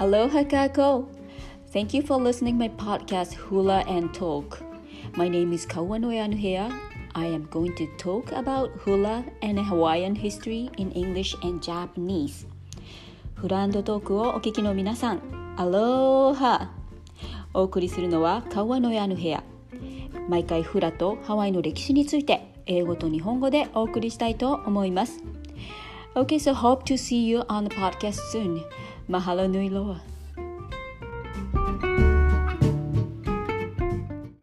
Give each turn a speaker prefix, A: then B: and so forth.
A: Aloha kako. Thank you for listening my podcast Hula and Talk. My name is Kawanoe Anuhea. I am going to talk about hula and Hawaiian history in English and Japanese. フランドトークをお聞きの皆さん、アローハお送りするのは川野屋の部屋。毎回フラとハワイの歴史について英語と日本語でお送りしたいと思います。Okay, so hope to see you on the podcast soon. Mahalo nui loa.